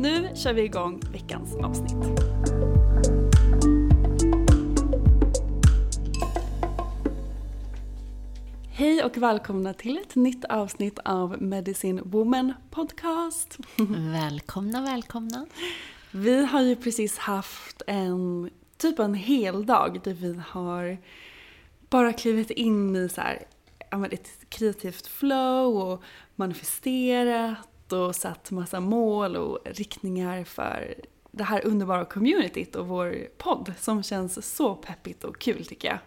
Nu kör vi igång veckans avsnitt. Hej och välkomna till ett nytt avsnitt av Medicine Woman Podcast. Välkomna, välkomna. Vi har ju precis haft en typ en hel dag där vi har bara klivit in i så här, ett kreativt flow och manifesterat och satt massa mål och riktningar för det här underbara communityt och vår podd som känns så peppigt och kul tycker jag.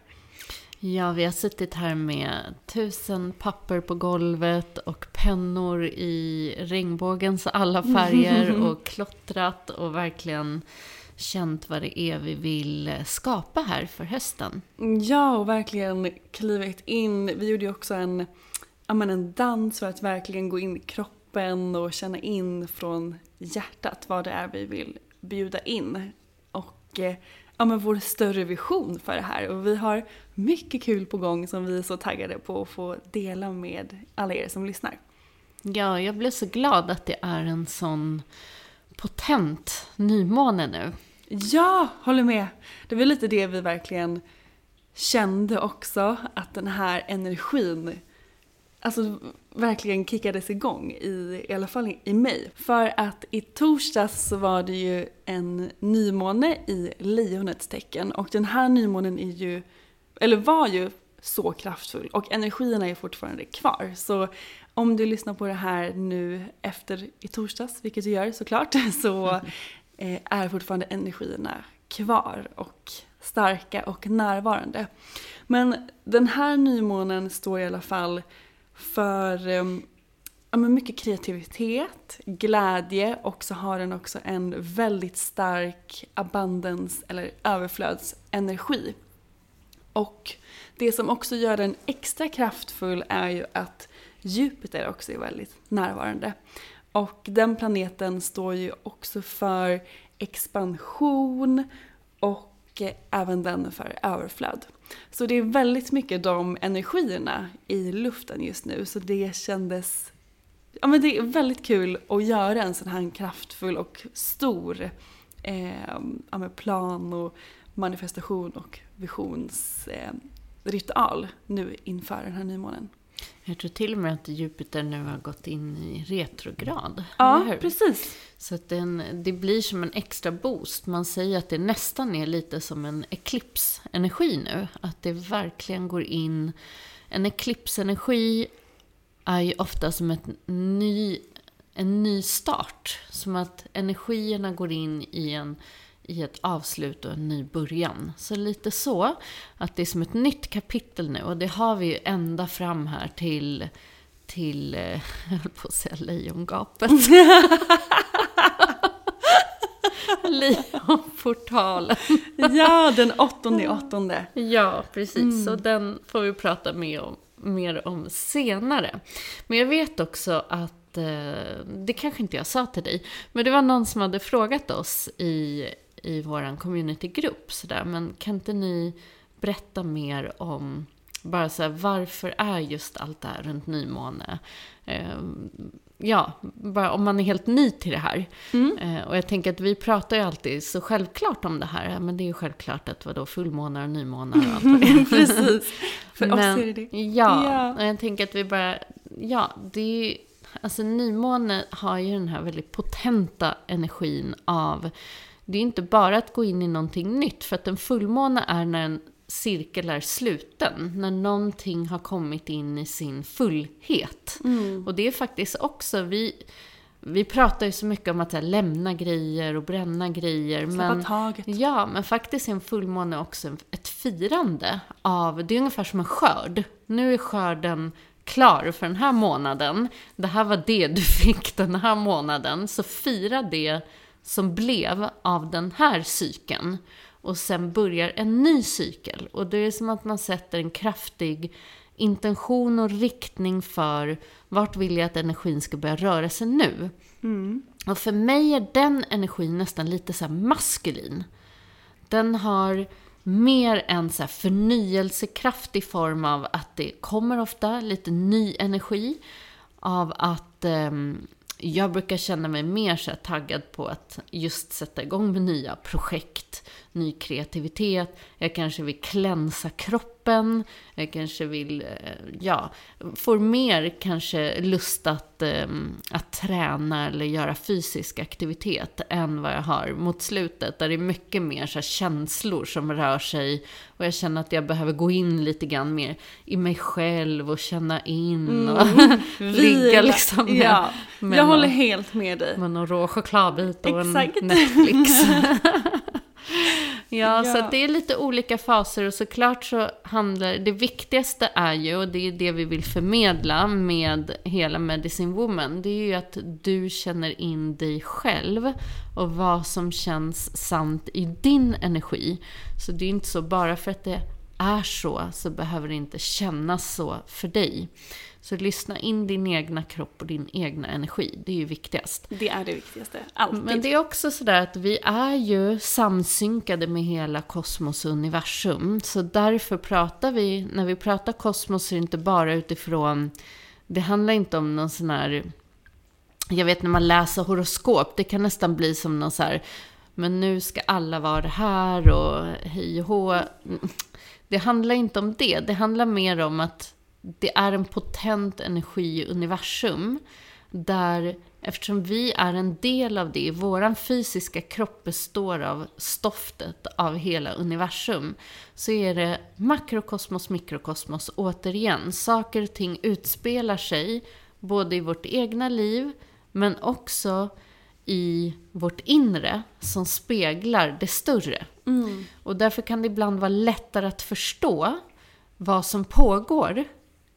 Ja, vi har suttit här med tusen papper på golvet och pennor i regnbågens alla färger och klottrat och verkligen känt vad det är vi vill skapa här för hösten. Ja, och verkligen klivit in. Vi gjorde ju också en, ja, men en dans för att verkligen gå in i kroppen och känna in från hjärtat vad det är vi vill bjuda in. Och eh, ja, men vår större vision för det här. Och vi har mycket kul på gång som vi är så taggade på att få dela med alla er som lyssnar. Ja, jag blev så glad att det är en sån potent nymåne nu. Ja, håller med. Det var lite det vi verkligen kände också, att den här energin alltså verkligen kickades igång i, i alla fall i mig. För att i torsdags så var det ju en nymåne i lejonets tecken och den här nymånen är ju, eller var ju så kraftfull och energierna är fortfarande kvar. Så om du lyssnar på det här nu efter i torsdags, vilket du gör såklart, så eh, är fortfarande energierna kvar och starka och närvarande. Men den här nymånen står i alla fall för ehm, ja, men mycket kreativitet, glädje och så har den också en väldigt stark abundance eller överflödsenergi. Och det som också gör den extra kraftfull är ju att Jupiter också är väldigt närvarande. Och den planeten står ju också för expansion och eh, även den för överflöd. Så det är väldigt mycket de energierna i luften just nu. Så det kändes... Ja men det är väldigt kul att göra en sån här kraftfull och stor eh, ja, plan och manifestation och visionsritual eh, nu inför den här nymånen. Jag tror till och med att Jupiter nu har gått in i retrograd. Ja, precis. Så att den, det blir som en extra boost. Man säger att det nästan är lite som en eklipsenergi nu. Att det verkligen går in... En eklipsenergi är ju ofta som ett ny en ny start. Som att energierna går in i, en, i ett avslut och en ny början. Så lite så, att det är som ett nytt kapitel nu. Och det har vi ju ända fram här till, till eh, jag höll på att säga lejongapet. Lejonportalen. Ja, den åttonde åttonde. Ja, precis. Så den får vi prata mer om, mer om senare. Men jag vet också att, eh, det kanske inte jag sa till dig, men det var någon som hade frågat oss i, i vår communitygrupp sådär, men kan inte ni berätta mer om bara så här, varför är just allt det här runt nymåne? Eh, ja, bara om man är helt ny till det här. Eh, och jag tänker att vi pratar ju alltid så självklart om det här. Men det är ju självklart att vadå, fullmånar och nymånar och allt vad det är. Precis. För oss Men- är det det. Ja, Ja. och jag tänker att vi bara, ja, det är ju, alltså nymåne har ju den här väldigt potenta energin av, det är inte bara att gå in i någonting nytt, för att en fullmåne är när en cirkel är sluten, när någonting har kommit in i sin fullhet. Och det är faktiskt också, vi, vi pratar ju så mycket om att här, lämna grejer och bränna grejer. Släppa men, taget. Ja, men faktiskt är en fullmåne också ett firande av, det är ungefär som en skörd. Nu är skörden klar för den här månaden. Det här var det du fick den här månaden. Så fira det som blev av den här cykeln. Och sen börjar en ny cykel. Och det är som att man sätter en kraftig intention och riktning för vart vill jag att energin ska börja röra sig nu. Och för mig är den energin nästan lite så maskulin. Den har mer en så här förnyelsekraft i form av att det kommer ofta lite ny energi. Av att ehm, jag brukar känna mig mer så taggad på att just sätta igång med nya projekt, ny kreativitet. Jag kanske vill klänsa kroppen. Jag kanske vill, eh, ja, får mer kanske lust att, ehm, att träna eller göra fysisk aktivitet än vad jag har mot slutet. Där det är mycket mer så känslor som rör sig. Och jag känner att jag behöver gå in lite grann mer i mig själv och känna in. Och ligga Vila. liksom med, Ja, med jag någon- håller helt med dig. med någon rå chokladbit och Exakt. en Netflix. ja, så det är lite olika faser och såklart så handlar det viktigaste är ju, och det är det vi vill förmedla med hela Medicine Woman, det är ju att du känner in dig själv och vad som känns sant i din energi. Så det är inte så, bara för att det är så, så behöver det inte kännas så för dig. Så lyssna in din egna kropp och din egna energi, det är ju viktigast. Det är det viktigaste. Alltid. Men det är också sådär att vi är ju samsynkade med hela kosmos och universum. Så därför pratar vi, när vi pratar kosmos är det inte bara utifrån, det handlar inte om någon sån här, jag vet när man läser horoskop, det kan nästan bli som någon så här, men nu ska alla vara här och hej och hå. Det handlar inte om det, det handlar mer om att det är en potent energi i universum. Där, eftersom vi är en del av det, våran fysiska kropp består av stoftet av hela universum. Så är det makrokosmos, mikrokosmos återigen. Saker och ting utspelar sig både i vårt egna liv, men också i vårt inre som speglar det större. Och därför kan det ibland vara lättare att förstå vad som pågår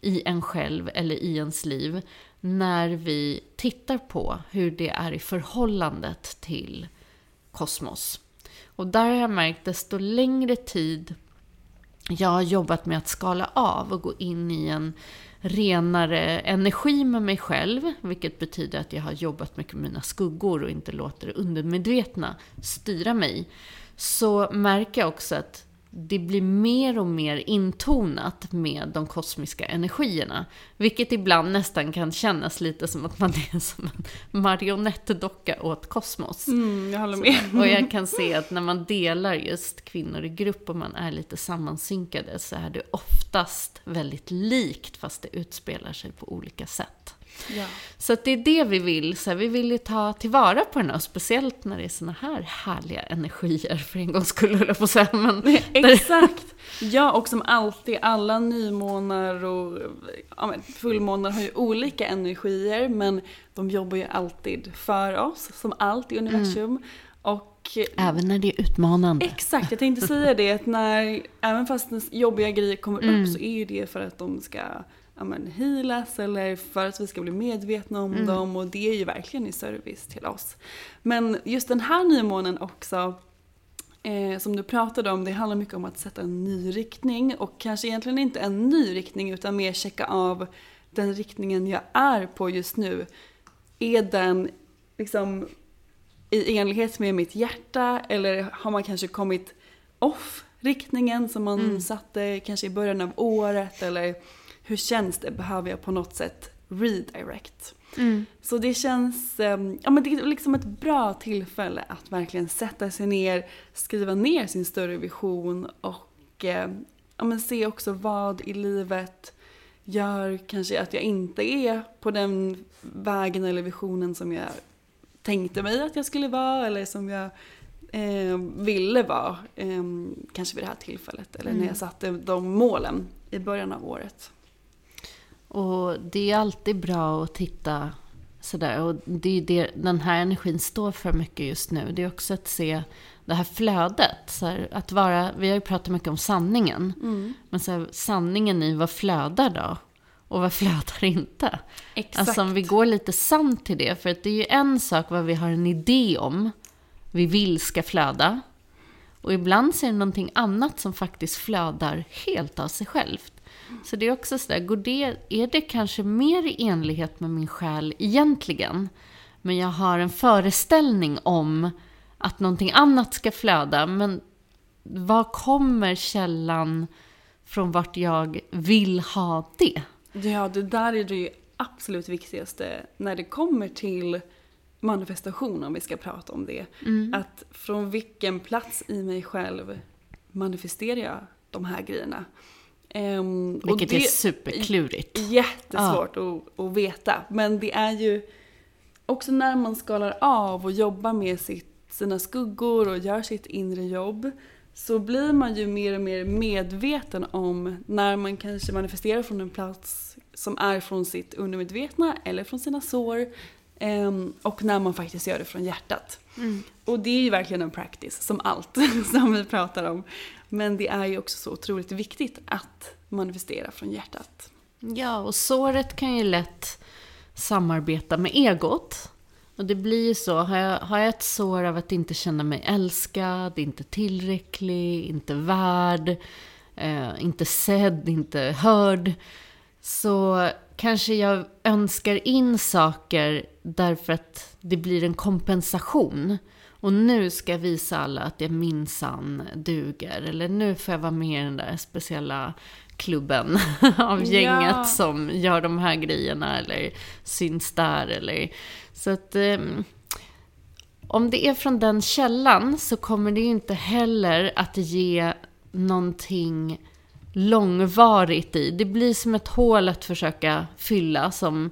i en själv eller i ens liv när vi tittar på hur det är i förhållandet till kosmos. Och där har jag märkt desto längre tid jag har jobbat med att skala av och gå in i en renare energi med mig själv, vilket betyder att jag har jobbat mycket med mina skuggor och inte låter det undermedvetna styra mig, så märker jag också att det blir mer och mer intonat med de kosmiska energierna. Vilket ibland nästan kan kännas lite som att man är som en marionettdocka åt kosmos. Mm, jag håller med. Och jag kan se att när man delar just kvinnor i grupp och man är lite sammansynkade så är det oftast väldigt likt fast det utspelar sig på olika sätt. Ja. Så att det är det vi vill. Så här, vi vill ju ta tillvara på den här, speciellt när det är såna här härliga energier för en gångs skull, höll jag på att säga. Men Exakt! Ja, och som alltid, alla nymånar och ja, fullmånar har ju olika energier, men de jobbar ju alltid för oss, som allt i universum. Och Även när det är utmanande. Exakt, jag tänkte säga det att när, även fast jobbiga grejer kommer Mm. upp så är ju det för att de ska ja, men, healas eller för att vi ska bli medvetna om Mm. dem och det är ju verkligen i service till oss. Men just den här nymånen också, eh, som du pratade om, det handlar mycket om att sätta en ny riktning och kanske egentligen inte en ny riktning utan mer checka av den riktningen jag är på just nu. Är den liksom i enlighet med mitt hjärta eller har man kanske kommit off riktningen som man satte kanske i början av året eller hur känns det? Behöver jag på något sätt redirect? Så det känns, eh, ja men det är liksom ett bra tillfälle att verkligen sätta sig ner, skriva ner sin större vision och eh, ja men se också vad i livet gör kanske att jag inte är på den vägen eller visionen som jag tänkte mig att jag skulle vara eller som jag eh, ville vara. Eh, kanske vid det här tillfället eller när jag satte de målen i början av året. Och det är alltid bra att titta sådär. Och det är det den här energin står för mycket just nu. Det är också att se det här flödet. Så här, att vara, vi har ju pratat mycket om sanningen. Men så här, sanningen i vad flödar då? Och vad flödar inte? Exakt. Alltså om vi går lite sant till det. För att det är ju en sak vad vi har en idé om. Vi vill ska flöda. Och ibland så är det någonting annat som faktiskt flödar helt av sig självt. Så det är också sådär, går det, är det kanske mer i enlighet med min själ egentligen? Men jag har en föreställning om att någonting annat ska flöda. Men var kommer källan från vart jag vill ha det? Ja, det där är det ju absolut viktigaste när det kommer till manifestation, om vi ska prata om det. Att från vilken plats i mig själv manifesterar jag de här grejerna? Och Vilket är det superklurigt. Jättesvårt att, att veta. Men det är ju också när man skalar av och jobbar med sitt, sina skuggor och gör sitt inre jobb så blir man ju mer och mer medveten om när man kanske manifesterar från en plats som är från sitt undermedvetna eller från sina sår ehm, och när man faktiskt gör det från hjärtat. Och det är ju verkligen en practice, som allt som vi pratar om. Men det är ju också så otroligt viktigt att manifestera från hjärtat. Ja, och såret kan ju lätt samarbeta med egot. Och det blir ju så, har jag, har jag ett sår av att inte känna mig älskad, inte tillräcklig, inte värd, eh, inte sedd, inte hörd. Så kanske jag önskar in saker därför att det blir en kompensation. Och nu ska jag visa alla att jag minsann duger. Eller nu får jag vara med i den där speciella klubben av gänget Ja. som gör de här grejerna eller syns där. Eller... Så att ehm, om det är från den källan så kommer det ju inte heller att ge någonting långvarigt i. Det blir som ett hål att försöka fylla som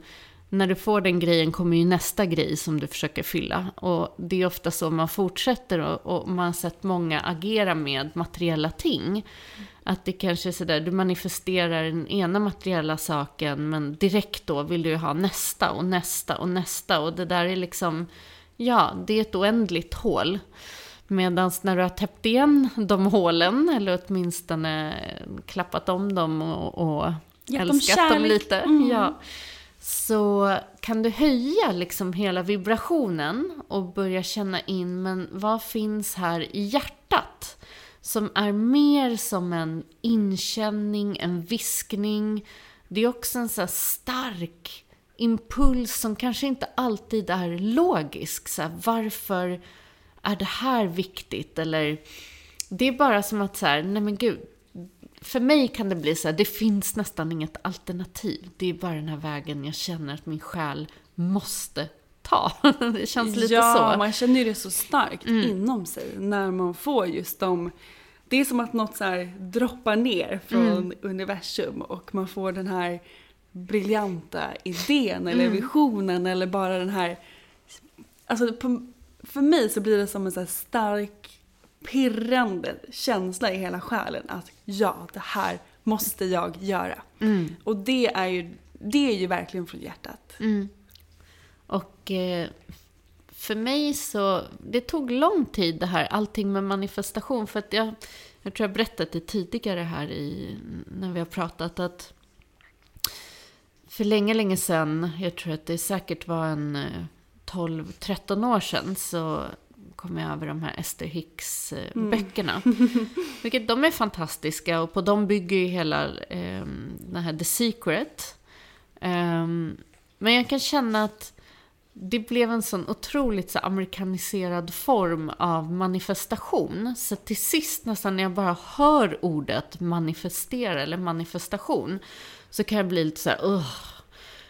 när du får den grejen kommer ju nästa grej som du försöker fylla. Och det är ofta så man fortsätter och, och man har sett många agera med materiella ting. Att det kanske är sådär, du manifesterar den ena materiella saken men direkt då vill du ju ha nästa och nästa och nästa. Och det där är liksom, ja, det är ett oändligt hål. Medan när du har täppt igen de hålen, eller åtminstone klappat om dem och, och älskat dem lite. Mm. Ja, så kan du höja liksom hela vibrationen och börja känna in, men vad finns här i hjärtat? Som är mer som en inkänning, en viskning. Det är också en så här stark impuls som kanske inte alltid är logisk. Så här, varför är det här viktigt? Eller det är bara som att så här, nej men gud. För mig kan det bli så här, det finns nästan inget alternativ. Det är bara den här vägen jag känner att min själ måste ta. Det känns lite ja, så. Mm. man känner ju det så starkt inom sig när man får just de... Det är som att något så här droppar ner från Mm. universum och man får den här briljanta idén eller visionen eller bara den här... Alltså på, för mig så blir det som en så här stark pirrande känsla i hela själen att ja, det här måste jag göra. Och det är ju, det är ju verkligen från hjärtat. Och eh, för mig så, det tog lång tid det här, allting med manifestation. För att jag, jag tror jag berättat det tidigare här i, när vi har pratat att för länge, länge sedan, jag tror att det säkert var en eh, 12-13 år sedan, så kom jag över de här Esther Hicks eh, böckerna. Vilket de är fantastiska och på dem bygger ju hela eh, den här The Secret. Ehm, men jag kan känna att det blev en sån otroligt så amerikaniserad form av manifestation. Så till sist nästan när jag bara hör ordet manifestera eller manifestation så kan jag bli lite så här, "Ugh."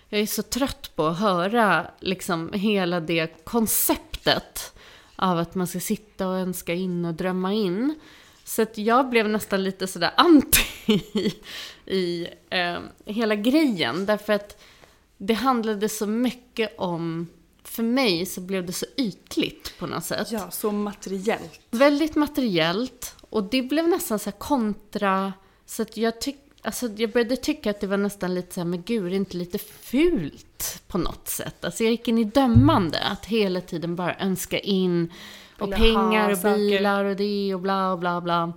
Jag är så trött på att höra liksom hela det konceptet av att man ska sitta och önska in och drömma in. Så att jag blev nästan lite sådär anti i, i eh, hela grejen. Därför att det handlade så mycket om, för mig så blev det så ytligt på något sätt. Ja, så materiellt. Väldigt materiellt. Och det blev nästan så här kontra, så att jag tyck, Alltså jag började tycka att det var nästan lite så här, men gud, är det inte lite fult på något sätt? Alltså jag gick in i dömande, att hela tiden bara önska in och Vilja pengar och saker. bilar och det och bla och bla bla.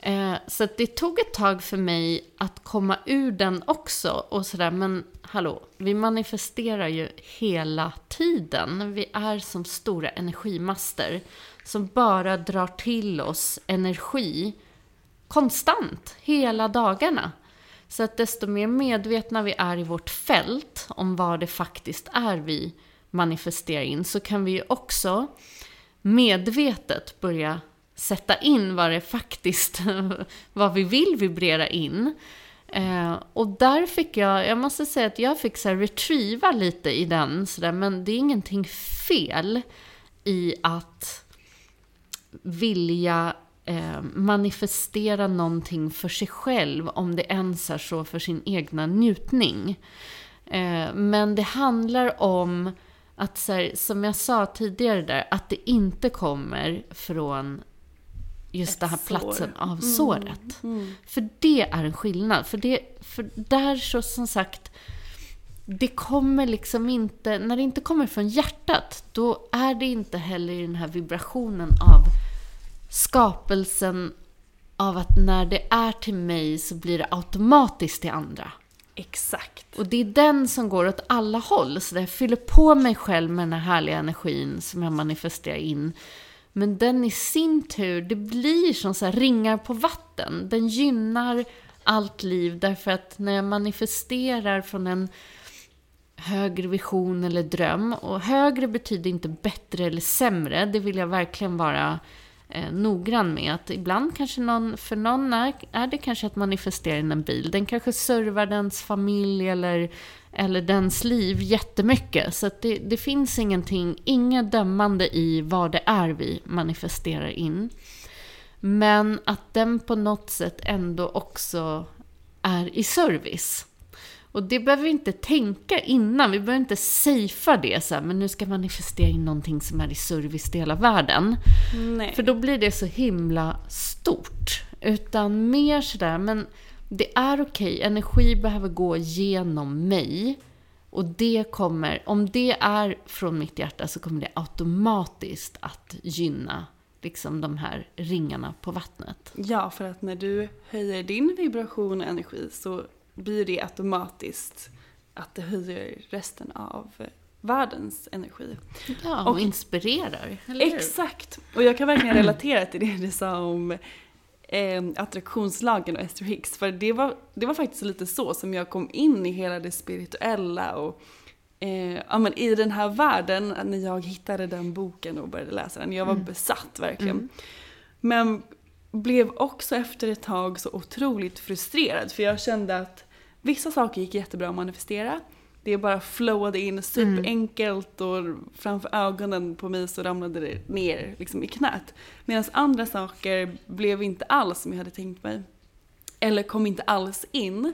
Eh, så det tog ett tag för mig att komma ur den också och sådär, men hallå, vi manifesterar ju hela tiden. Vi är som stora energimaster som bara drar till oss energi konstant, hela dagarna. Så att desto mer medvetna vi är i vårt fält om vad det faktiskt är vi manifesterar in, så kan vi ju också medvetet börja sätta in vad det faktiskt, vad vi vill vibrera in. Eh, och där fick jag, jag måste säga att jag fick så här retrieva lite i den, så där, men det är ingenting fel i att vilja eh, manifestera någonting för sig själv, om det ens är så för sin egna njutning. Eh, men det handlar om att, så här, som jag sa tidigare där, att det inte kommer från just den här sår. platsen av såret. För det är en skillnad. För, det, för där så som sagt, det kommer liksom inte, när det inte kommer från hjärtat, då är det inte heller i den här vibrationen av skapelsen av att när det är till mig så blir det automatiskt till andra. Exakt. Och det är den som går åt alla håll. Så jag fyller på mig själv med den här härliga energin som jag manifesterar in. Men den i sin tur, det blir som så här ringar på vatten. Den gynnar allt liv därför att när jag manifesterar från en högre vision eller dröm. Och högre betyder inte bättre eller sämre. Det vill jag verkligen vara eh, noggrann med. Att ibland kanske någon, för någon är, är det kanske att manifestera in en bil. Den kanske servar dens familj eller, eller dens liv jättemycket. Så att det, det finns ingenting, inget dömande i vad det är vi manifesterar in. Men att den på något sätt ändå också är i service. Och det behöver vi inte tänka innan. Vi behöver inte safea det så här, men nu ska manifestera in någonting som är i service till hela världen. Nej. För då blir det så himla stort. Utan mer sådär, men det är okej. Energi behöver gå genom mig. Och det kommer, om det är från mitt hjärta så kommer det automatiskt att gynna liksom de här ringarna på vattnet. Ja, för att när du höjer din vibration och energi så blir det automatiskt att det höjer resten av eh, världens energi. Ja, och, Och- inspirerar. Eller hur? Exakt! Och jag kan verkligen relatera till det du sa om eh, attraktionslagen och Esther Hicks. För det var, det var faktiskt lite så som jag kom in i hela det spirituella och eh, ja, men i den här världen när jag hittade den boken och började läsa den. Jag var besatt verkligen. Men blev också efter ett tag så otroligt frustrerad för jag kände att vissa saker gick jättebra att manifestera. Det bara flowade in superenkelt och framför ögonen på mig så ramlade det ner liksom i knät. Medan andra saker blev inte alls som jag hade tänkt mig. Eller kom inte alls in.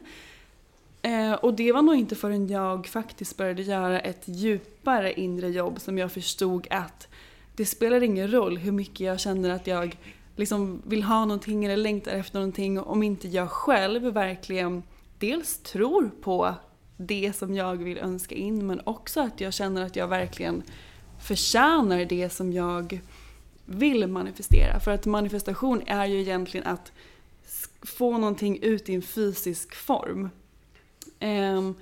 Eh, och det var nog inte förrän jag faktiskt började göra ett djupare inre jobb som jag förstod att det spelar ingen roll hur mycket jag känner att jag liksom vill ha någonting eller längtar efter någonting om inte jag själv verkligen dels tror på det som jag vill önska in men också att jag känner att jag verkligen förtjänar det som jag vill manifestera. För att manifestation är ju egentligen att få någonting ut i en fysisk form. Um,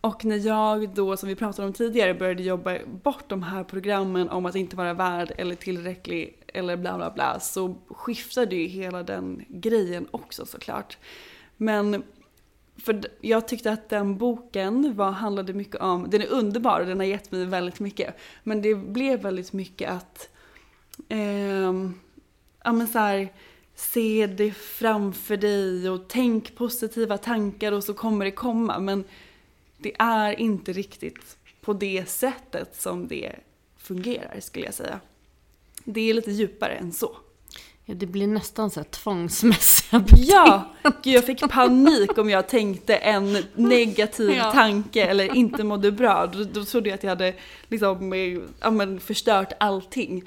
och när jag då, som vi pratade om tidigare, började jobba bort de här programmen om att inte vara värd eller tillräcklig eller bla bla bla så skiftade ju hela den grejen också såklart. Men för jag tyckte att den boken var, handlade mycket om, den är underbar och den har gett mig väldigt mycket. Men det blev väldigt mycket att, eh, ja men så här, se det framför dig och tänk positiva tankar och så kommer det komma. Men det är inte riktigt på det sättet som det fungerar skulle jag säga. Det är lite djupare än så. Ja, det blir nästan så här tvångsmässiga beteenden. Ja! Gud, jag fick panik om jag tänkte en negativ ja. tanke eller inte mådde bra. Då, då trodde jag att jag hade liksom, ja, men förstört allting.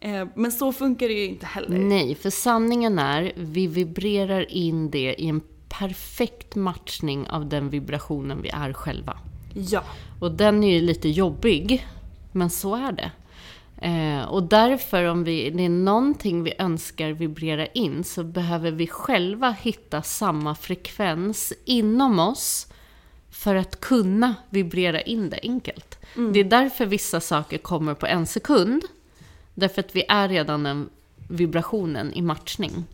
Eh, men så funkar det ju inte heller. Nej, för sanningen är, vi vibrerar in det i en perfekt matchning av den vibrationen vi är själva. Ja. Och den är ju lite jobbig, men så är det. Eh, och därför, om vi, det är någonting vi önskar vibrera in, så behöver vi själva hitta samma frekvens inom oss för att kunna vibrera in det enkelt. Mm. Det är därför vissa saker kommer på en sekund. Därför att vi är redan den vibrationen i matchning.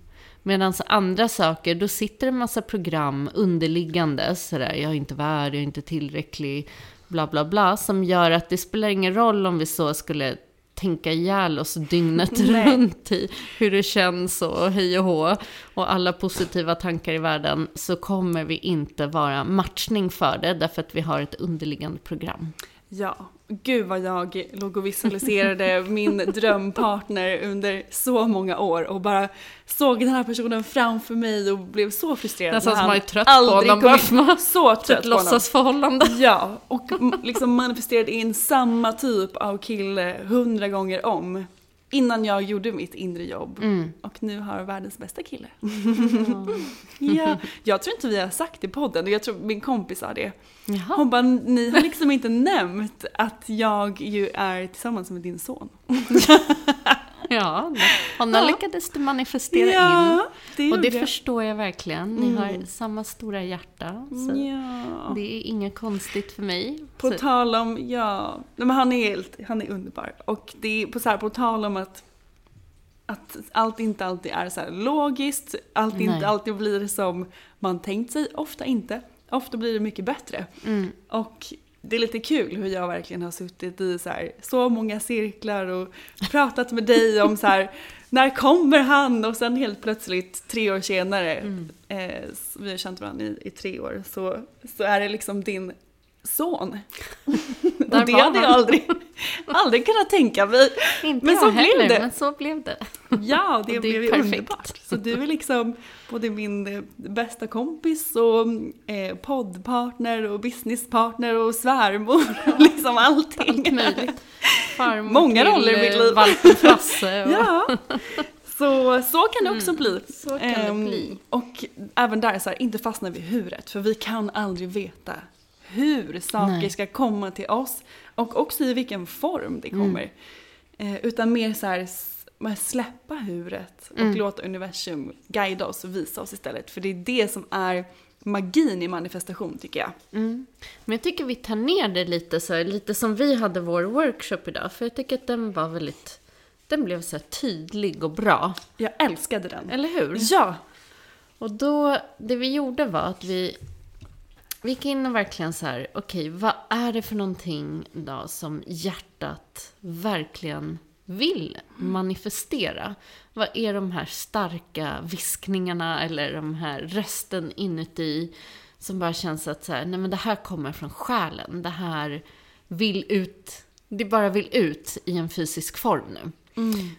Medan andra saker, då sitter en massa program underliggande, sådär, jag är inte värd, jag är inte tillräcklig, bla bla bla, som gör att det spelar ingen roll om vi så skulle tänka ihjäl oss dygnet runt i hur det känns och hej och hå och alla positiva tankar i världen så kommer vi inte vara matchning för det därför att vi har ett underliggande program. Ja, gud vad jag låg och visualiserade min drömpartner under så många år och bara såg den här personen framför mig och blev så frustrerad. Nästan som man är trött på honom. Bara, så trött ett låtsasförhållande. Ja, och liksom manifesterade in samma typ av kille hundra gånger om. Innan jag gjorde mitt inre jobb. Mm. Och nu har världens bästa kille. Mm. ja, jag tror inte vi har sagt det i podden, jag tror min kompis sa det. Jaha. Hon bara, ni har liksom inte nämnt att jag ju är tillsammans med din son. ja, honom ja. lyckades du manifestera ja, in. Det och det jag. förstår jag verkligen. Ni mm. har samma stora hjärta. Så ja. Det är inget konstigt för mig. På så. tal om, ja, men han är helt, han är underbar. Och det är på, så här, på tal om att att allt inte alltid är så logiskt, allt Nej. inte alltid blir som man tänkt sig, ofta inte. Ofta blir det mycket bättre. Mm. Och det är lite kul hur jag verkligen har suttit i så, här, så många cirklar och pratat med dig om så här, när kommer han? Och sen helt plötsligt tre år senare, mm. eh, vi har känt varandra i, i, tre år, så, så är det liksom din son. och det hade jag aldrig, aldrig kunnat tänka mig. Inte men så heller, blev det. Men så blev det. Ja, det, det blev ju underbart. Så du är liksom både min eh, bästa kompis och eh, poddpartner och businesspartner och svärmor. liksom allting. Allt möjligt. Farmor Många roller i mitt liv. Valpen Frasse. Och... ja. Så, så kan det också mm, bli. Så kan det ehm, bli. Och även där, så här, inte fastna vid huret. För vi kan aldrig veta hur saker Nej. ska komma till oss och också i vilken form det mm. kommer. Mm. Eh, utan mer så här, släppa huret och mm. låta universum guida oss och visa oss istället. För det är det som är magin i manifestation tycker jag. Mm. Men jag tycker vi tar ner det lite så här, lite som vi hade vår workshop idag. För jag tycker att den var väldigt, den blev så tydlig och bra. Jag älskade den. Eller hur? Ja! Och då, det vi gjorde var att vi vi gick in och verkligen så här, okej, okay, vad är det för någonting då som hjärtat verkligen vill manifestera? Vad är de här starka viskningarna eller de här rösten inuti som bara känns att så här, nej men det här kommer från själen. Det här vill ut, det bara vill ut i en fysisk form nu.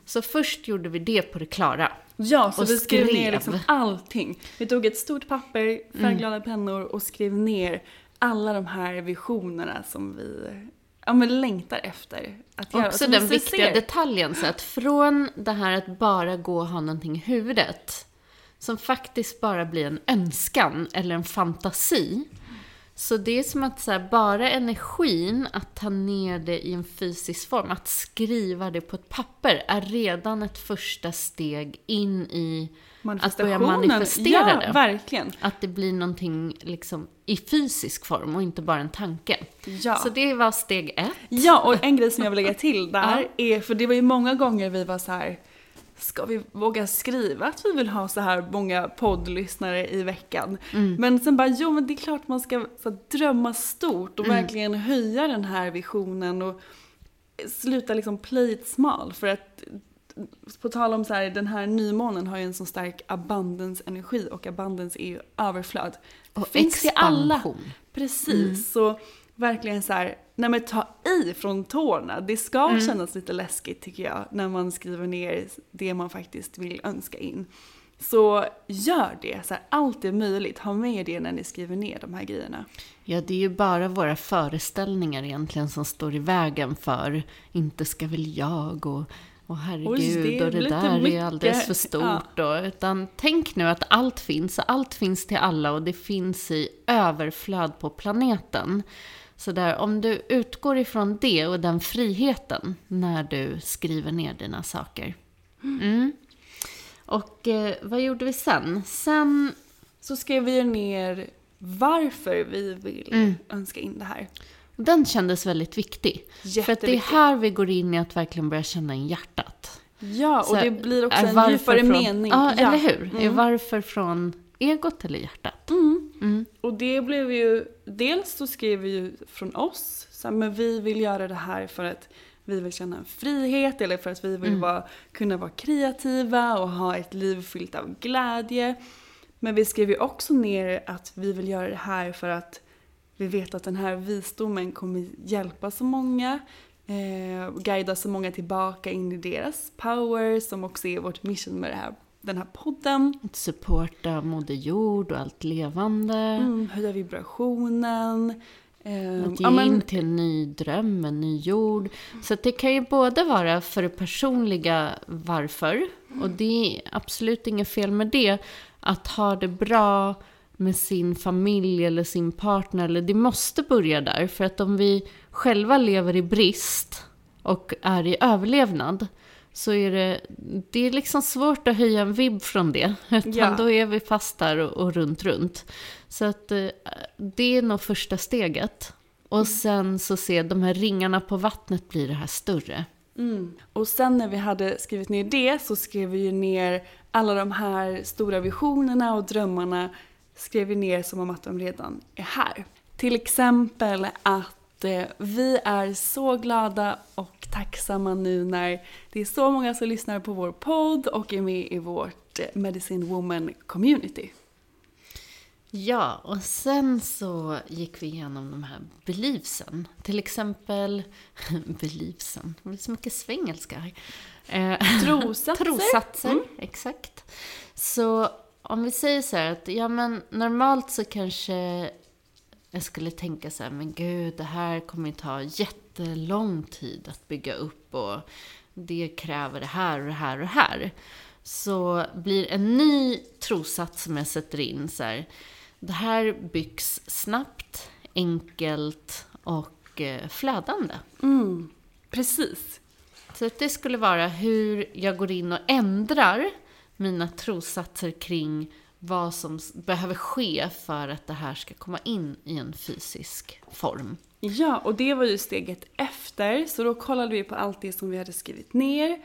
Så först gjorde vi det på det klara. Ja, så Och vi skrev, ner skrev. liksom allting. Vi tog ett stort papper, färgglada pennor och skrev ner alla de här visionerna som vi ja, men längtar efter att göra. Också den vi viktiga ser. detaljen, så att från det här att bara gå och ha någonting i huvudet, som faktiskt bara blir en önskan eller en fantasi. Så det är som att så här, bara energin att ta ner det i en fysisk form, att skriva det på ett papper, är redan ett första steg in i att börja manifestera ja, det. verkligen. Att det blir någonting liksom i fysisk form och inte bara en tanke. Ja. Så det var steg ett. Ja, och en grej som jag vill lägga till där är, för det var ju många gånger vi var så här. Ska vi våga skriva att vi vill ha så här många poddlyssnare i veckan? Men sen bara, jo men det är klart man ska så drömma stort och verkligen höja den här visionen och sluta liksom play it small. För att på tal om så här, den här nymånen har ju en så stark abundance-energi och abundance är ju överflöd. Och Finns till alla. expansion. Precis, så verkligen så här, nej men ta i från tårna. Det ska Mm. kännas lite läskigt tycker jag, när man skriver ner det man faktiskt vill önska in. Så gör det, så här, allt är möjligt. Ha med det när ni skriver ner de här grejerna. Ja, det är ju bara våra föreställningar egentligen som står i vägen för inte ska väl jag och, och herregud Oj, det är och det där är mycket. alldeles för stort. Och, utan tänk nu att allt finns, allt finns till alla och det finns i överflöd på planeten. Så där, om du utgår ifrån det och den friheten när du skriver ner dina saker. Mm. Och eh, vad gjorde vi sen? Sen Så skrev vi ner varför vi vill Mm. önska in det här. Den kändes väldigt viktig. För att det är här vi går in i att verkligen börja känna in hjärtat. Ja, och Så det blir också är en djupare från, mening. Ja, Ja. eller hur? Är Mm. varför från egot eller hjärtat? Och det blev ju, dels så skrev vi ju från oss, så här, men vi vill göra det här för att vi vill känna en frihet eller för att vi vill vara, kunna vara kreativa och ha ett liv fyllt av glädje. Men vi skrev ju också ner att vi vill göra det här för att vi vet att den här visdomen kommer hjälpa så många, eh, guida så många tillbaka in i deras power som också är vårt mission med det här, den här podden. Att supporta Moder Jord och allt levande. Mm, höja vibrationen. Eh, Att ge ja, men- in till en ny dröm, en ny jord. Så det kan ju både vara för det personliga varför, och det är absolut inget fel med det, att ha det bra med sin familj eller sin partner, eller det måste börja där. För att om vi själva lever i brist och är i överlevnad, så är det, det är liksom svårt att höja en vibb från det. Utan Ja. då är vi fast där och, och runt, runt. Så att eh, det är nog första steget. Och sen så se de här ringarna på vattnet blir det här större. Mm. Och sen när vi hade skrivit ner det så skrev vi ju ner alla de här stora visionerna och drömmarna skrev vi ner som om att de redan är här. Till exempel att vi är så glada och tacksamma nu när det är så många som lyssnar på vår podd och är med i vårt eh, Medicine Woman community. Ja, och sen så gick vi igenom de här beliefsen. Till exempel, beliefsen, det blir så mycket svengelska här. Eh, Trosatser. Trosatser, Mm. exakt. Så om vi säger så här att, ja men normalt så kanske jag skulle tänka så här, men gud, det här kommer ju ta jättelång tid att bygga upp och det kräver det här och det här och det här. Så blir en ny trossats som jag sätter in så här, det här byggs snabbt, enkelt och eh, flödande. Mm. Precis. Så det skulle vara hur jag går in och ändrar mina trossatser kring vad som behöver ske för att det här ska komma in i en fysisk form. Ja, och det var ju steget efter. Så då kollade vi på allt det som vi hade skrivit ner.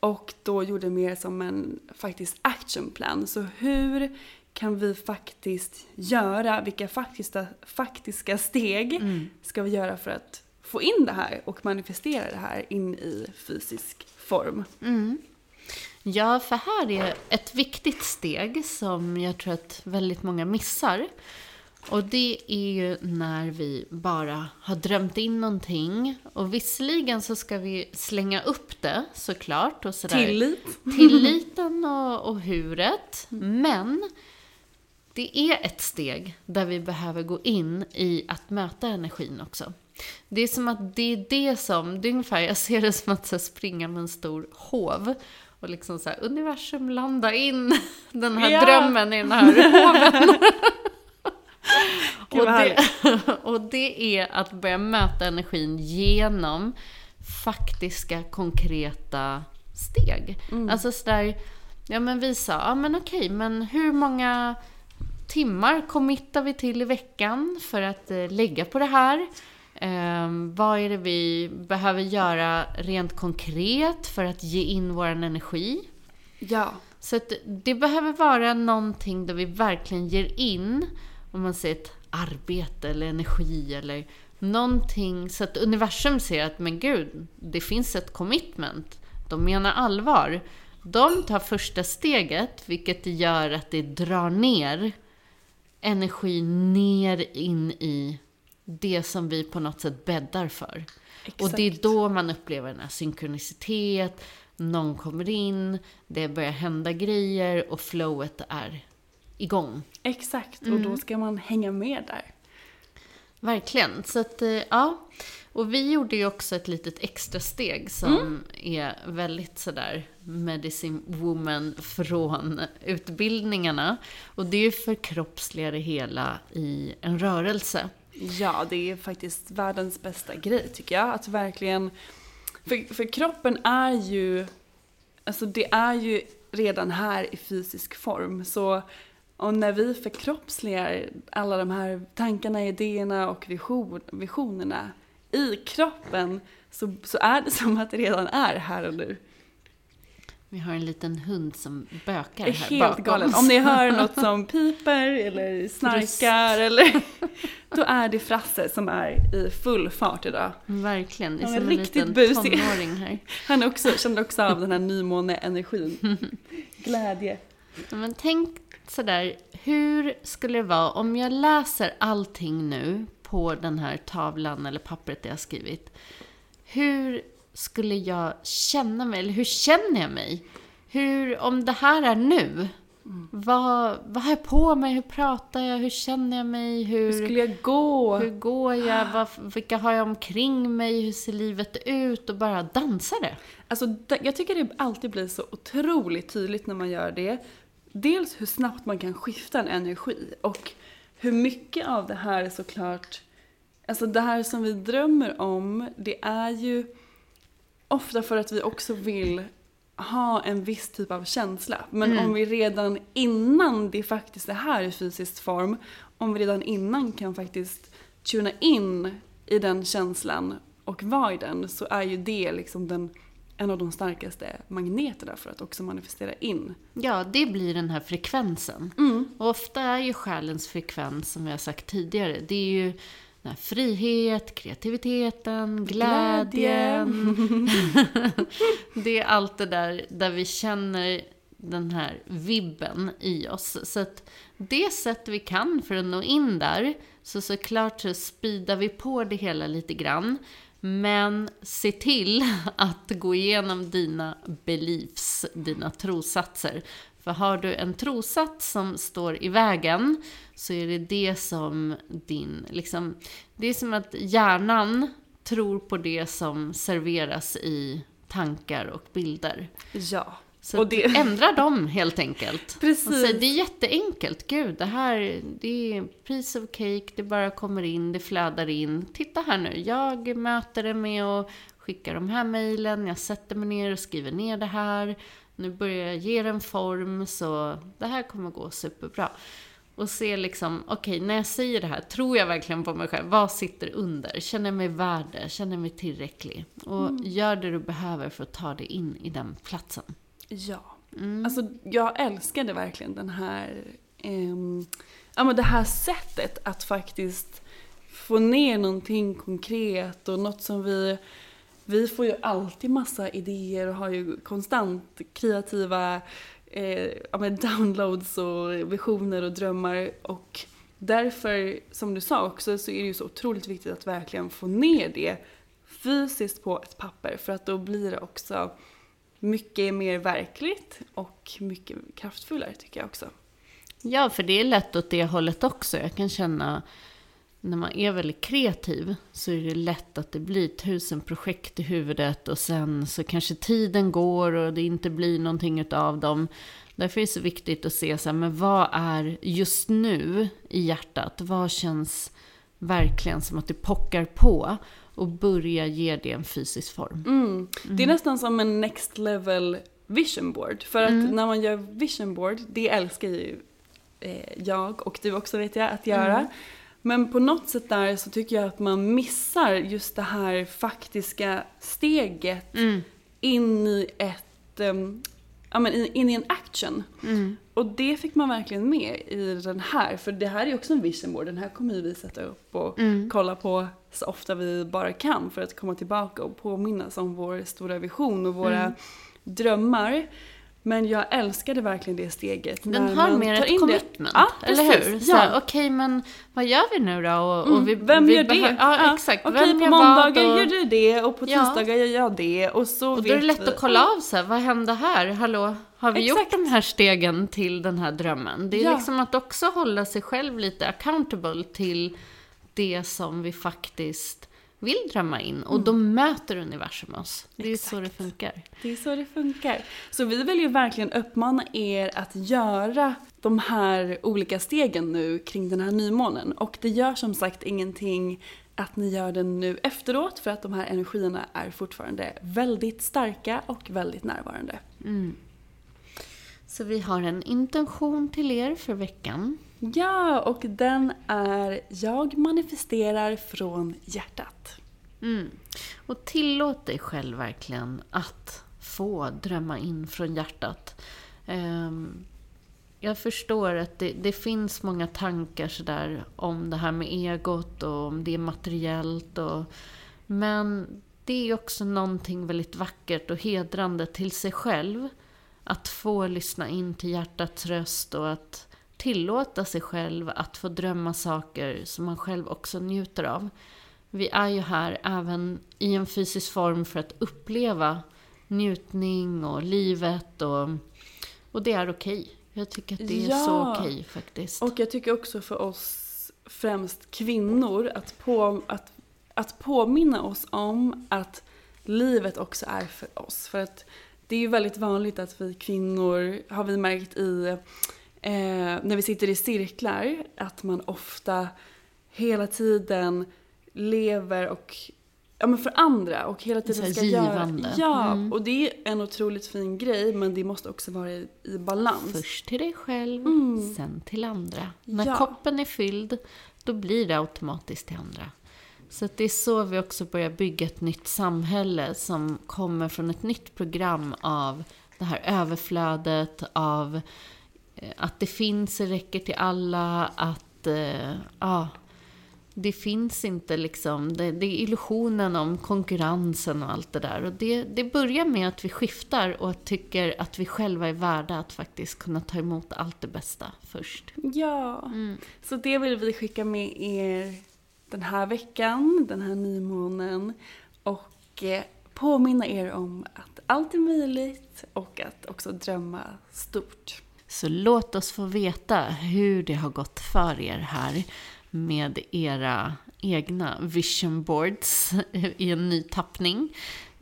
Och då gjorde mer som en faktiskt actionplan. Så hur kan vi faktiskt göra, vilka faktiska, faktiska steg ska vi göra för att få in det här och manifestera det här in i fysisk form? Ja, för här är ett viktigt steg som jag tror att väldigt många missar. Och det är ju när vi bara har drömt in någonting. Och visserligen så ska vi slänga upp det såklart. Och sådär. Tillit. Tilliten och, och huret. Men det är ett steg där vi behöver gå in i att möta energin också. Det är som att det är det som, det är ungefär, jag ser det som att springa med en stor hov. Och liksom så här, universum landa in den här Ja. drömmen i den här hoven. Och, det, och det är att börja möta energin genom faktiska, konkreta steg. Mm. Alltså sådär, ja men vi sa, ja men okej, men hur många timmar committar vi till i veckan för att eh, lägga på det här? Ehm, vad är det vi behöver göra rent konkret för att ge in vår energi? Ja. Så det behöver vara någonting där vi verkligen ger in, om man säger ett arbete eller energi eller någonting så att universum ser att men gud, det finns ett commitment. De menar allvar. De tar första steget, vilket gör att det drar ner energi ner in i det som vi på något sätt bäddar för. Och det är Exakt. då man upplever den här synkronicitet, någon kommer in, det börjar hända grejer och flowet är igång. Exakt, och Mm. då ska man hänga med där. Verkligen. Så att, eh, ja. Och vi gjorde ju också ett litet extra steg som är väldigt sådär medicine woman från utbildningarna. Och det är ju förkroppsliga det hela i en rörelse. Ja, det är faktiskt världens bästa grej tycker jag. Att verkligen... För, för kroppen är ju... Alltså det är ju redan här i fysisk form. Så och när vi förkroppsligar alla de här tankarna, idéerna och vision, visionerna i kroppen så, så är det som att det redan är här och nu. Vi har en liten hund som bökar här helt bakom galet. oss. Om ni hör något som piper eller snarkar eller... Då är det Frasse som är i full fart idag. Verkligen. Det är Han är som en riktigt liten busig. tonåring här. Han också, kände också av den här nymåne-energin. Glädje. Men tänk sådär, hur skulle det vara om jag läser allting nu på den här tavlan eller pappret jag har skrivit. Hur skulle jag känna mig, eller hur känner jag mig? Hur, om det här är nu, vad, vad har jag på mig? Hur pratar jag? Hur känner jag mig? Hur, Hur skulle jag gå? hur går jag? Vad, vilka har jag omkring mig? Hur ser livet ut? Och bara dansa det. Alltså, jag tycker det alltid blir så otroligt tydligt när man gör det. Dels hur snabbt man kan skifta en energi och hur mycket av det här är såklart, alltså det här som vi drömmer om, det är ju ofta för att vi också vill ha en viss typ av känsla. Men om vi redan innan det faktiskt är här i fysisk form, om vi redan innan kan faktiskt tuna in i den känslan och vara i den, så är ju det liksom den, en av de starkaste magneterna för att också manifestera in. Ja, det blir den här frekvensen. Och ofta är ju själens frekvens, som jag har sagt tidigare, det är ju här frihet, kreativiteten, glädjen. det är allt det där där vi känner den här vibben i oss. Så att det sätt vi kan för att nå in där, så såklart så speedar vi på det hela lite grann. Men se till att gå igenom dina beliefs, dina trossatser. För har du en trossats som står i vägen så är det det som din, liksom, det är som att hjärnan tror på det som serveras i tankar och bilder. Ja. Så Och det- ändra dem helt enkelt. Precis. Och säg, det är jätteenkelt. Gud, det här det är piece of cake. Det bara kommer in, det flödar in. Titta här nu, jag möter det med att skicka de här mejlen. Jag sätter mig ner och skriver ner det här. Nu börjar jag ge det en form, så det här kommer gå superbra. Och se liksom, okej, när jag säger det här, tror jag verkligen på mig själv? Vad sitter under? Känner jag mig värd? Känner jag mig tillräcklig? Och gör det du behöver för att ta dig in i den platsen. Ja. Mm. Alltså jag älskade verkligen den här, ehm, ja men det här sättet att faktiskt få ner någonting konkret och något som vi, vi får ju alltid massa idéer och har ju konstant kreativa eh, ja, men downloads och visioner och drömmar och därför, som du sa också, så är det ju så otroligt viktigt att verkligen få ner det fysiskt på ett papper för att då blir det också mycket mer verkligt och mycket kraftfullare tycker jag också. Ja, för det är lätt åt det hållet också. Jag kan känna när man är väldigt kreativ så är det lätt att det blir tusen projekt i huvudet och sen så kanske tiden går och det inte blir någonting utav dem. Därför är det så viktigt att se så här, men vad är just nu i hjärtat? Vad känns verkligen som att det pockar på? Och börja ge det en fysisk form. Mm. Det är nästan som en next level vision board. För att när man gör vision board, det älskar ju eh, jag och du också vet jag att göra. Men på något sätt där så tycker jag att man missar just det här faktiska steget in i ett, um, ja men in, i en action. Och det fick man verkligen med i den här, för det här är också en vision board. Den här kommer ju vi sätta upp och kolla på så ofta vi bara kan för att komma tillbaka och påminnas om vår stora vision och våra drömmar. Men jag älskade verkligen det steget. Den har mer ett commitment, Ja, eller hur? Så Ja. Okej, men vad gör vi nu då? Och, och vi, Mm, Vem vi gör det? behö- Ja, exakt. Okej, Vem på måndagar och- gör du det och på Ja. tisdagar gör jag det. Och så Och då är det lätt vi. att kolla av här, vad hände här? Hallå, har vi Exakt. gjort de här stegen till den här drömmen? Det är Ja. liksom att också hålla sig själv lite accountable till det som vi faktiskt vill drömma in. Och då möter universum oss. Det är så det funkar. Det är så det funkar. Så vi vill ju verkligen uppmana er att göra de här olika stegen nu kring den här nymånen. Och det gör som sagt ingenting att ni gör den nu efteråt för att de här energierna är fortfarande väldigt starka och väldigt närvarande. Så vi har en intention till er för veckan. Ja, och den är Jag manifesterar från hjärtat. Mm. Och tillåt dig själv verkligen att få drömma in från hjärtat. Ehm, jag förstår att det, det finns många tankar sådär om det här med egot och om det är materiellt. Och, men det är också någonting väldigt vackert och hedrande till sig själv. Att få lyssna in till hjärtats röst och att tillåta sig själv att få drömma saker som man själv också njuter av. Vi är ju här även i en fysisk form för att uppleva njutning och livet och, och det är okej. Jag tycker att det är Ja. så okej faktiskt. Och jag tycker också för oss främst kvinnor att, på, att, att påminna oss om att livet också är för oss. För att det är ju väldigt vanligt att vi kvinnor, har vi märkt i, eh, när vi sitter i cirklar, att man ofta hela tiden lever och Ja men för andra och hela tiden ska göra... givande. Ja, Mm. och det är en otroligt fin grej men det måste också vara i, i balans. Först till dig själv, Mm. sen till andra. När Ja. koppen är fylld, då blir det automatiskt till andra. Så det är så vi också börjar bygga ett nytt samhälle som kommer från ett nytt program av det här överflödet, av att det finns, räcker till alla, att eh, ja, det finns inte liksom, det, det är illusionen om konkurrensen och allt det där. Och det, det börjar med att vi skiftar och tycker att vi själva är värda att faktiskt kunna ta emot allt det bästa först. Ja, så det vill vi skicka med er den här veckan, den här nymånen. Och eh, påminna er om att allt är möjligt och att också drömma stort. Så låt oss få veta hur det har gått för er här med era egna vision boards i en ny tappning.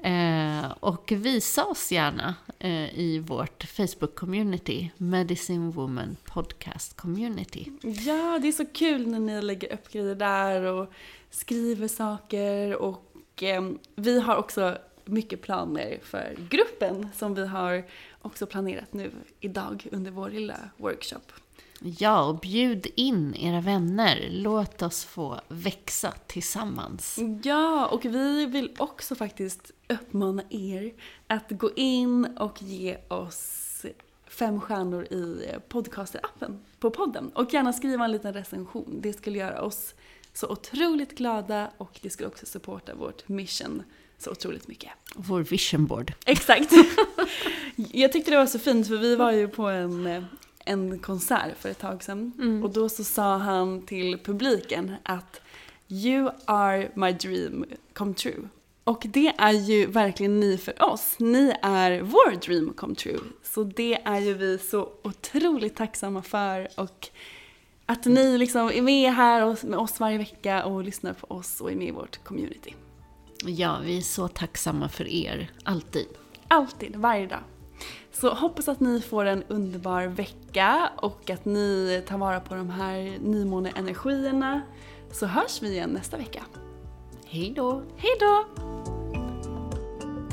Eh, och visa oss gärna eh, i vårt Facebook-community, Medicine Woman Podcast Community. Ja, det är så kul när ni lägger upp grejer där och skriver saker. Och eh, vi har också mycket planer för gruppen som vi har också planerat nu idag under vår lilla workshop. Ja, och bjud in era vänner. Låt oss få växa tillsammans. Ja, och vi vill också faktiskt uppmana er att gå in och ge oss fem stjärnor i podcaster-appen på podden. Och gärna skriva en liten recension. Det skulle göra oss så otroligt glada och det skulle också supporta vårt mission så otroligt mycket. Vår vision board. Exakt! Jag tyckte det var så fint för vi var ju på en, en konsert för ett tag sedan. Och då så sa han till publiken att You are my dream come true. Och det är ju verkligen ni för oss. Ni är vår dream come true. Så det är ju vi så otroligt tacksamma för. Och att ni liksom är med här med oss varje vecka och lyssnar på oss och är med i vårt community. Ja, vi är så tacksamma för er. Alltid. Alltid, varje dag. Så hoppas att ni får en underbar vecka och att ni tar vara på de här nymåneenergierna. Så hörs vi igen nästa vecka. Hej då! Hej då!